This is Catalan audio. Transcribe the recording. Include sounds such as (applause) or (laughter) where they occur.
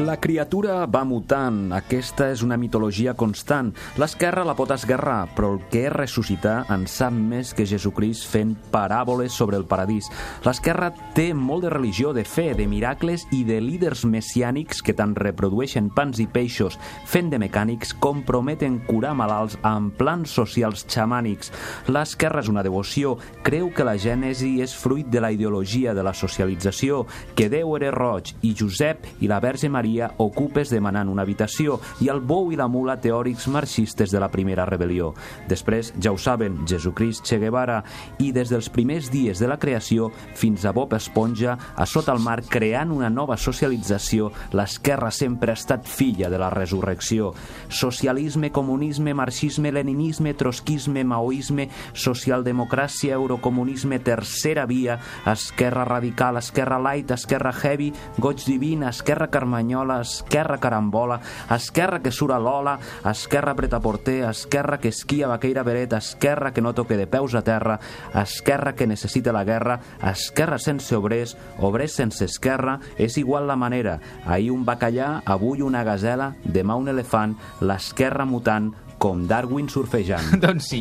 La criatura va mutant, aquesta és una mitologia constant. L'esquerra la pot esguerrar, però el que ressuscitar en sap més que Jesucrist fent paràboles sobre el paradís. L'esquerra té molt de religió, de fe, de miracles i de líders messiànics que tant reprodueixen pans i peixos, fent de mecànics, comprometen curar malalts amb plans socials xamànics. L'esquerra és una devoció, creu que la gènesi és fruit de la ideologia de la socialització, que Déu era roig i Josep i la Verge Maria ocupes demanant una habitació i el bou i la mula teòrics marxistes de la primera rebel·lió. Després, ja ho saben, Jesucrist Che Guevara i des dels primers dies de la creació fins a Bob Esponja, a sota el mar creant una nova socialització, l'esquerra sempre ha estat filla de la resurrecció. Socialisme, comunisme, marxisme, leninisme, trotskisme, maoisme, socialdemocràcia, eurocomunisme, tercera via, esquerra radical, esquerra light, esquerra heavy, goig divina, esquerra carmanyola, esquerra carambola, esquerra que sura l'ola, esquerra pretaporter, esquerra que esquia vaqueira beret, esquerra que no toque de peus a terra, esquerra que necessita la guerra, esquerra sense obrers, obrers sense esquerra, és igual la manera. Ahir un bacallà, avui una gazela, demà un elefant, l'esquerra mutant, com Darwin surfejant. (laughs) doncs sí,